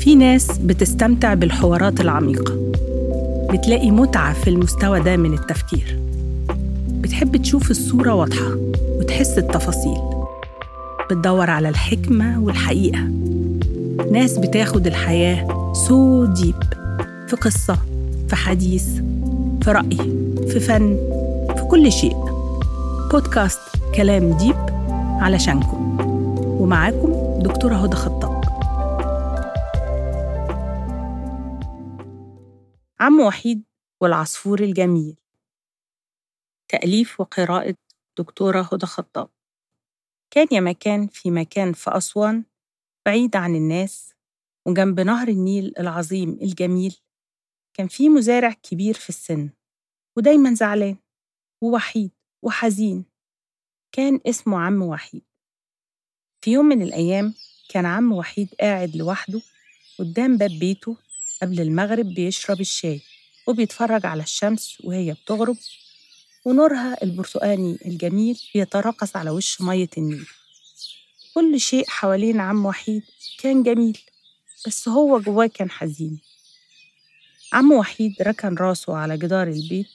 في ناس بتستمتع بالحوارات العميقة. بتلاقي متعة في المستوى ده من التفكير. بتحب تشوف الصورة واضحة وتحس التفاصيل. بتدور على الحكمة والحقيقة. ناس بتاخد الحياة so deep في قصة في حديث في رأي في فن في كل شيء. بودكاست كلام deep علشانكم. ومعاكم دكتورة هدى خطاب. عم وحيد والعصفور الجميل. تأليف وقراءة دكتورة هدى خطاب. كان يا مكان في مكان في أسوان بعيد عن الناس وجنب نهر النيل العظيم الجميل. كان في مزارع كبير في السن ودايما زعلان ووحيد وحزين. كان اسمه عم وحيد. في يوم من الأيام كان عم وحيد قاعد لوحده قدام باب بيته قبل المغرب بيشرب الشاي وبيتفرج على الشمس وهي بتغرب ونورها البرتقاني الجميل بيتراقص على وش مية النيل. كل شيء حوالين عم وحيد كان جميل بس هو جواه كان حزين. عم وحيد ركن راسه على جدار البيت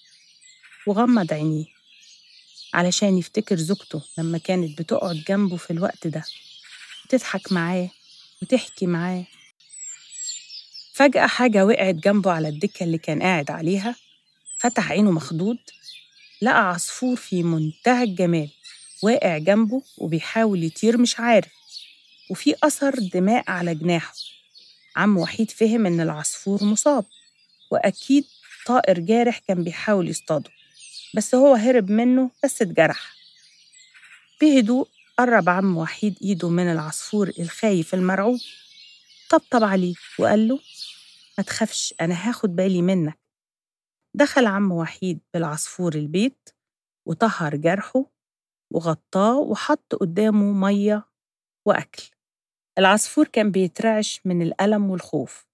وغمض عينيه علشان يفتكر زوجته لما كانت بتقعد جنبه في الوقت ده وتضحك معاه وتحكي معاه فجأة حاجة وقعت جنبه على الدكة اللي كان قاعد عليها فتح عينه مخضوض لقى عصفور في منتهى الجمال واقع جنبه وبيحاول يطير مش عارف وفي أثر دماء على جناحه. عم وحيد فهم إن العصفور مصاب وأكيد طائر جارح كان بيحاول يصطاده بس هو هرب منه بس اتجرح. بهدوء قرب عم وحيد إيده من العصفور الخايف المرعوب طبطب عليه وقال له ما تخافش أنا هاخد بالي منك. دخل عم وحيد بالعصفور البيت وطهر جرحه وغطاه وحط قدامه مية وأكل. العصفور كان بيترعش من الألم والخوف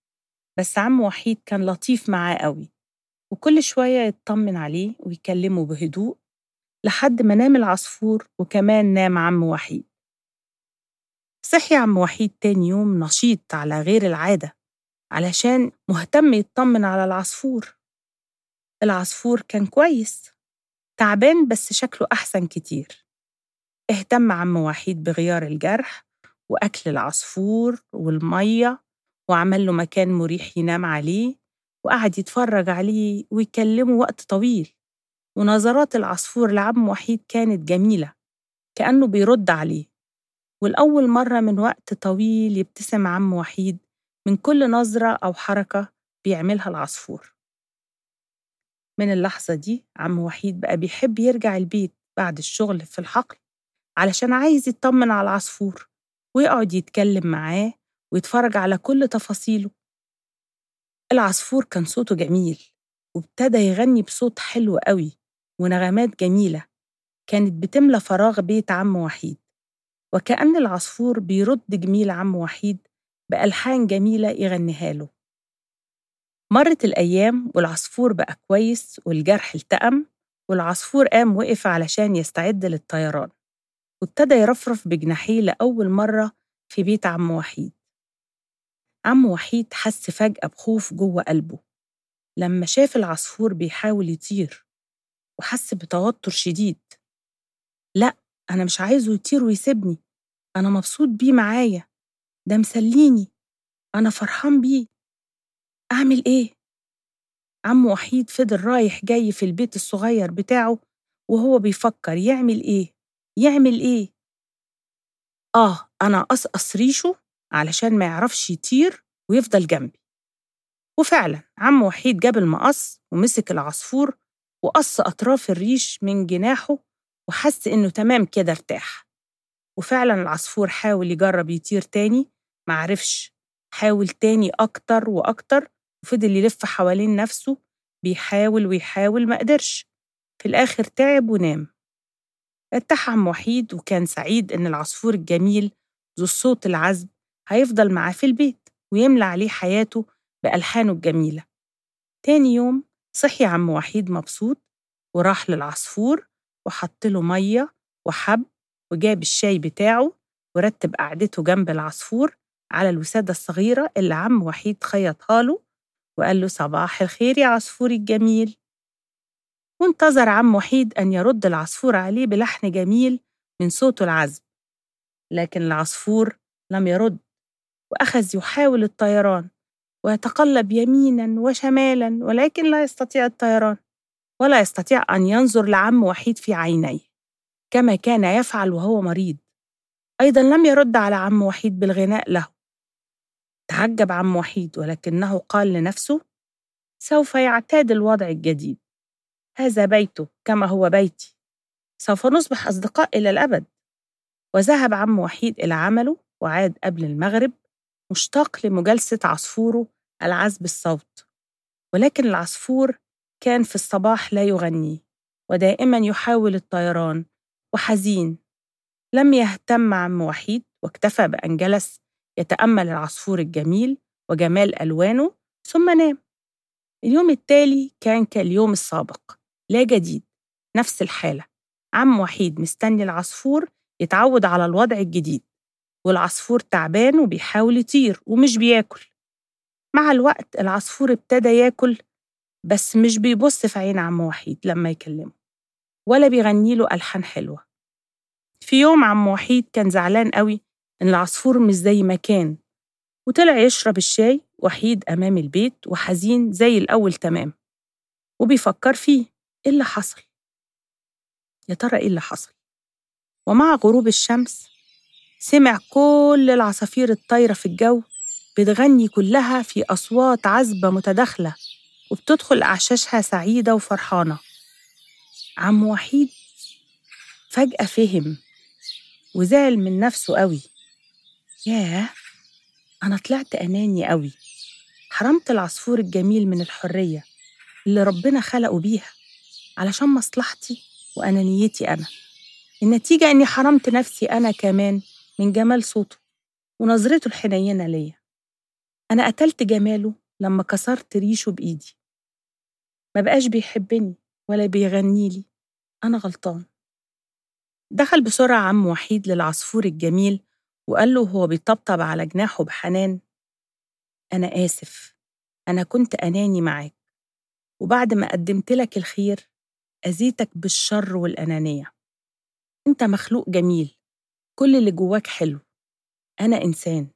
بس عم وحيد كان لطيف معاه قوي. وكل شوية يطمن عليه ويكلمه بهدوء لحد ما نام العصفور وكمان نام عم وحيد. صحي عم وحيد تاني يوم نشيط على غير العادة. علشان مهتم يطمن على العصفور. العصفور كان كويس تعبان بس شكله أحسن كتير. اهتم عم وحيد بغيار الجرح وأكل العصفور والمية وعمل له مكان مريح ينام عليه وقعد يتفرج عليه ويكلمه وقت طويل. ونظرات العصفور لعم وحيد كانت جميلة كأنه بيرد عليه. والأول مرة من وقت طويل يبتسم عم وحيد من كل نظرة أو حركة بيعملها العصفور. من اللحظة دي عم وحيد بقى بيحب يرجع البيت بعد الشغل في الحقل علشان عايز يطمن على العصفور ويقعد يتكلم معاه ويتفرج على كل تفاصيله. العصفور كان صوته جميل وابتدى يغني بصوت حلو قوي ونغمات جميلة كانت بتملى فراغ بيت عم وحيد. وكأن العصفور بيرد جميل عم وحيد بألحان جميلة يغنيها له. مرت الأيام والعصفور بقى كويس والجرح التأم والعصفور قام وقف علشان يستعد للطيران وابتدى يرفرف بجناحيه لأول مرة في بيت عم وحيد. عم وحيد حس فجأة بخوف جوه قلبه لما شاف العصفور بيحاول يطير وحس بتوتر شديد. لأ أنا مش عايزه يطير ويسيبني أنا مبسوط بيه معايا. ده مسليني أنا فرحان بيه أعمل إيه؟ عم وحيد فضل رايح جاي في البيت الصغير بتاعه وهو بيفكر يعمل إيه؟ يعمل إيه؟ آه أنا أقصقص ريشه علشان ما يعرفش يطير ويفضل جنبي وفعلا عم وحيد جاب المقص ومسك العصفور وقص أطراف الريش من جناحه وحس إنه تمام كده ارتاح وفعلا العصفور حاول يجرب يطير تاني معرفش حاول تاني أكتر وأكتر وفضل يلف حوالين نفسه بيحاول ويحاول ما قدرش. في الآخر تعب ونام. ارتاح عم وحيد وكان سعيد إن العصفور الجميل ذو الصوت العذب هيفضل معاه في البيت ويملى عليه حياته بألحانه الجميلة. تاني يوم صحي عم وحيد مبسوط وراح للعصفور وحط له مية وحب وجاب الشاي بتاعه ورتب قعدته جنب العصفور على الوسادة الصغيرة اللي عم وحيد خيطها له وقال له صباح الخير يا عصفوري الجميل وانتظر عم وحيد أن يرد العصفور عليه بلحن جميل من صوته العذب لكن العصفور لم يرد وأخذ يحاول الطيران ويتقلب يمينا وشمالا ولكن لا يستطيع الطيران ولا يستطيع أن ينظر لعم وحيد في عينيه. كما كان يفعل وهو مريض. أيضا لم يرد على عم وحيد بالغناء له. تعجب عم وحيد ولكنه قال لنفسه سوف يعتاد الوضع الجديد. هذا بيته كما هو بيتي. سوف نصبح أصدقاء إلى الأبد. وذهب عم وحيد إلى عمله وعاد قبل المغرب مشتاق لمجالسة عصفوره العذب الصوت ولكن العصفور كان في الصباح لا يغني ودائما يحاول الطيران وحزين. لم يهتم عم وحيد واكتفى بأن جلس يتأمل العصفور الجميل وجمال ألوانه ثم نام. اليوم التالي كان كاليوم السابق لا جديد نفس الحالة. عم وحيد مستني العصفور يتعود على الوضع الجديد والعصفور تعبان وبيحاول يطير ومش بياكل. مع الوقت العصفور ابتدى ياكل بس مش بيبص في عين عم وحيد لما يكلمه. ولا بيغني له ألحان حلوة. في يوم عم وحيد كان زعلان قوي إن العصفور مش زي ما كان وطلع يشرب الشاي وحيد أمام البيت وحزين زي الأول تمام وبيفكر فيه إيه اللي حصل؟ يا ترى إيه اللي حصل؟ ومع غروب الشمس سمع كل العصافير الطايرة في الجو بتغني كلها في أصوات عذبة متداخلة وبتدخل أعشاشها سعيدة وفرحانة. عم وحيد فجأة فهم وزعل من نفسه قوي. ياه! أنا طلعت أناني قوي. حرمت العصفور الجميل من الحرية اللي ربنا خلقه بيها علشان مصلحتي وأنانيتي أنا. النتيجة إني حرمت نفسي أنا كمان من جمال صوته ونظرته الحنينة ليا. أنا قتلت جماله لما كسرت ريشه بإيدي. ما بقاش بيحبني ولا بيغني لي. أنا غلطان. دخل بسرعة عم وحيد للعصفور الجميل وقال له وهو بيطبطب على جناحه بحنان. أنا آسف. أنا كنت أناني معاك. وبعد ما قدمت لك الخير أذيتك بالشر والأنانية. أنت مخلوق جميل. كل اللي جواك حلو. أنا إنسان.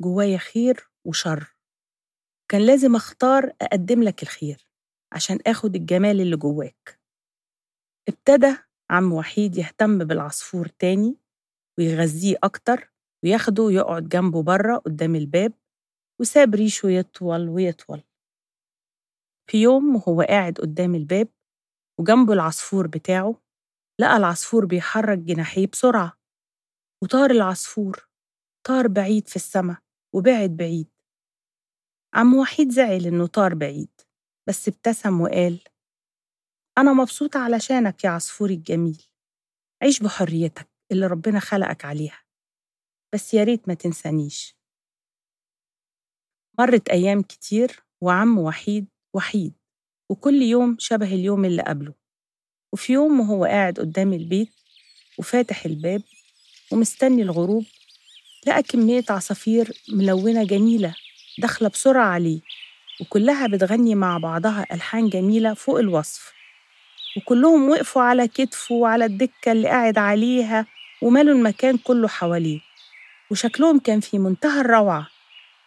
جوايا خير وشر. كان لازم أختار أقدم لك الخير. عشان آخد الجمال اللي جواك. ابتدى عم وحيد يهتم بالعصفور تاني ويغذيه أكتر وياخده يقعد جنبه بره قدام الباب وساب ريشه يطول ويطول. في يوم وهو قاعد قدام الباب وجنبه العصفور بتاعه لقى العصفور بيحرك جناحيه بسرعة وطار العصفور طار بعيد في السما وبعد بعيد. عم وحيد زعل إنه طار بعيد. بس ابتسم وقال أنا مبسوطة علشانك يا عصفوري الجميل. عيش بحريتك اللي ربنا خلقك عليها. بس يا ريت ما تنسانيش. مرت أيام كتير وعم وحيد وحيد وكل يوم شبه اليوم اللي قبله. وفي يوم وهو قاعد قدام البيت وفاتح الباب ومستني الغروب لقى كمية عصافير ملونة جميلة داخلة بسرعة عليه. وكلها بتغني مع بعضها ألحان جميلة فوق الوصف. وكلهم وقفوا على كتفه وعلى الدكة اللي قاعد عليها ومالوا المكان كله حواليه. وشكلهم كان في منتهى الروعة.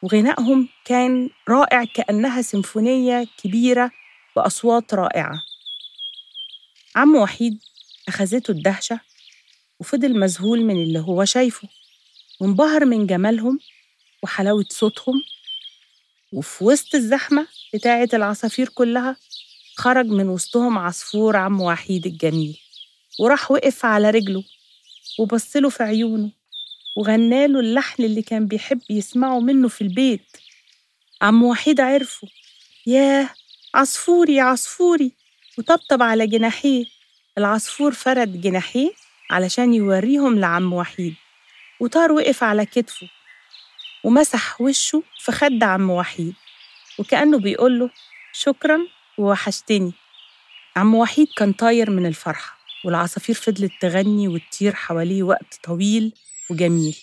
وغنائهم كان رائع كأنها سيمفونية كبيرة بأصوات رائعة. عم وحيد أخذته الدهشة وفضل مذهول من اللي هو شايفه. وانبهر من جمالهم وحلاوة صوتهم وفي وسط الزحمة بتاعة العصافير كلها خرج من وسطهم عصفور عم وحيد الجميل وراح وقف على رجله وبصله في عيونه وغناله اللحن اللي كان بيحب يسمعه منه في البيت. عم وحيد عرفه ياه! عصفوري عصفوري! وطبطب على جناحيه. العصفور فرد جناحيه علشان يوريهم لعم وحيد وطار وقف على كتفه ومسح وشه في خد عم وحيد وكأنه بيقول له شكرا ووحشتني عم وحيد كان طاير من الفرحة والعصافير فضلت تغني وتطير حواليه وقت طويل وجميل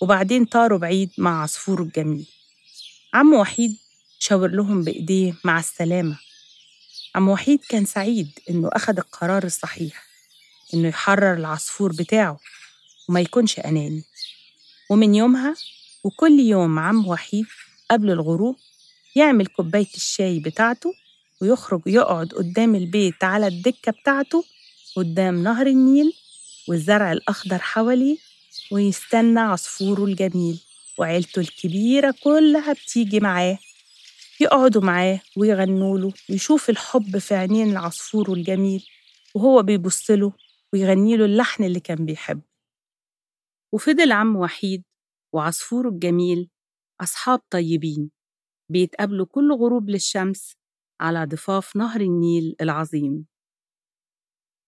وبعدين طاروا بعيد مع عصفوره الجميل عم وحيد شاور لهم بإيديه مع السلامة. عم وحيد كان سعيد إنه أخد القرار الصحيح إنه يحرر العصفور بتاعه وما يكونش أناني. ومن يومها وكل يوم عم وحيد قبل الغروب يعمل كوباية الشاي بتاعته ويخرج يقعد قدام البيت على الدكة بتاعته قدام نهر النيل والزرع الأخضر حواليه ويستنى عصفوره الجميل وعيلته الكبيرة كلها بتيجي معاه. يقعدوا معاه ويغنوا له ويشوف الحب في عينين العصفور الجميل وهو بيبص له ويغني له اللحن اللي كان بيحبه. وفضل عم وحيد وعصفوره الجميل أصحاب طيبين بيتقابلوا كل غروب للشمس على ضفاف نهر النيل العظيم.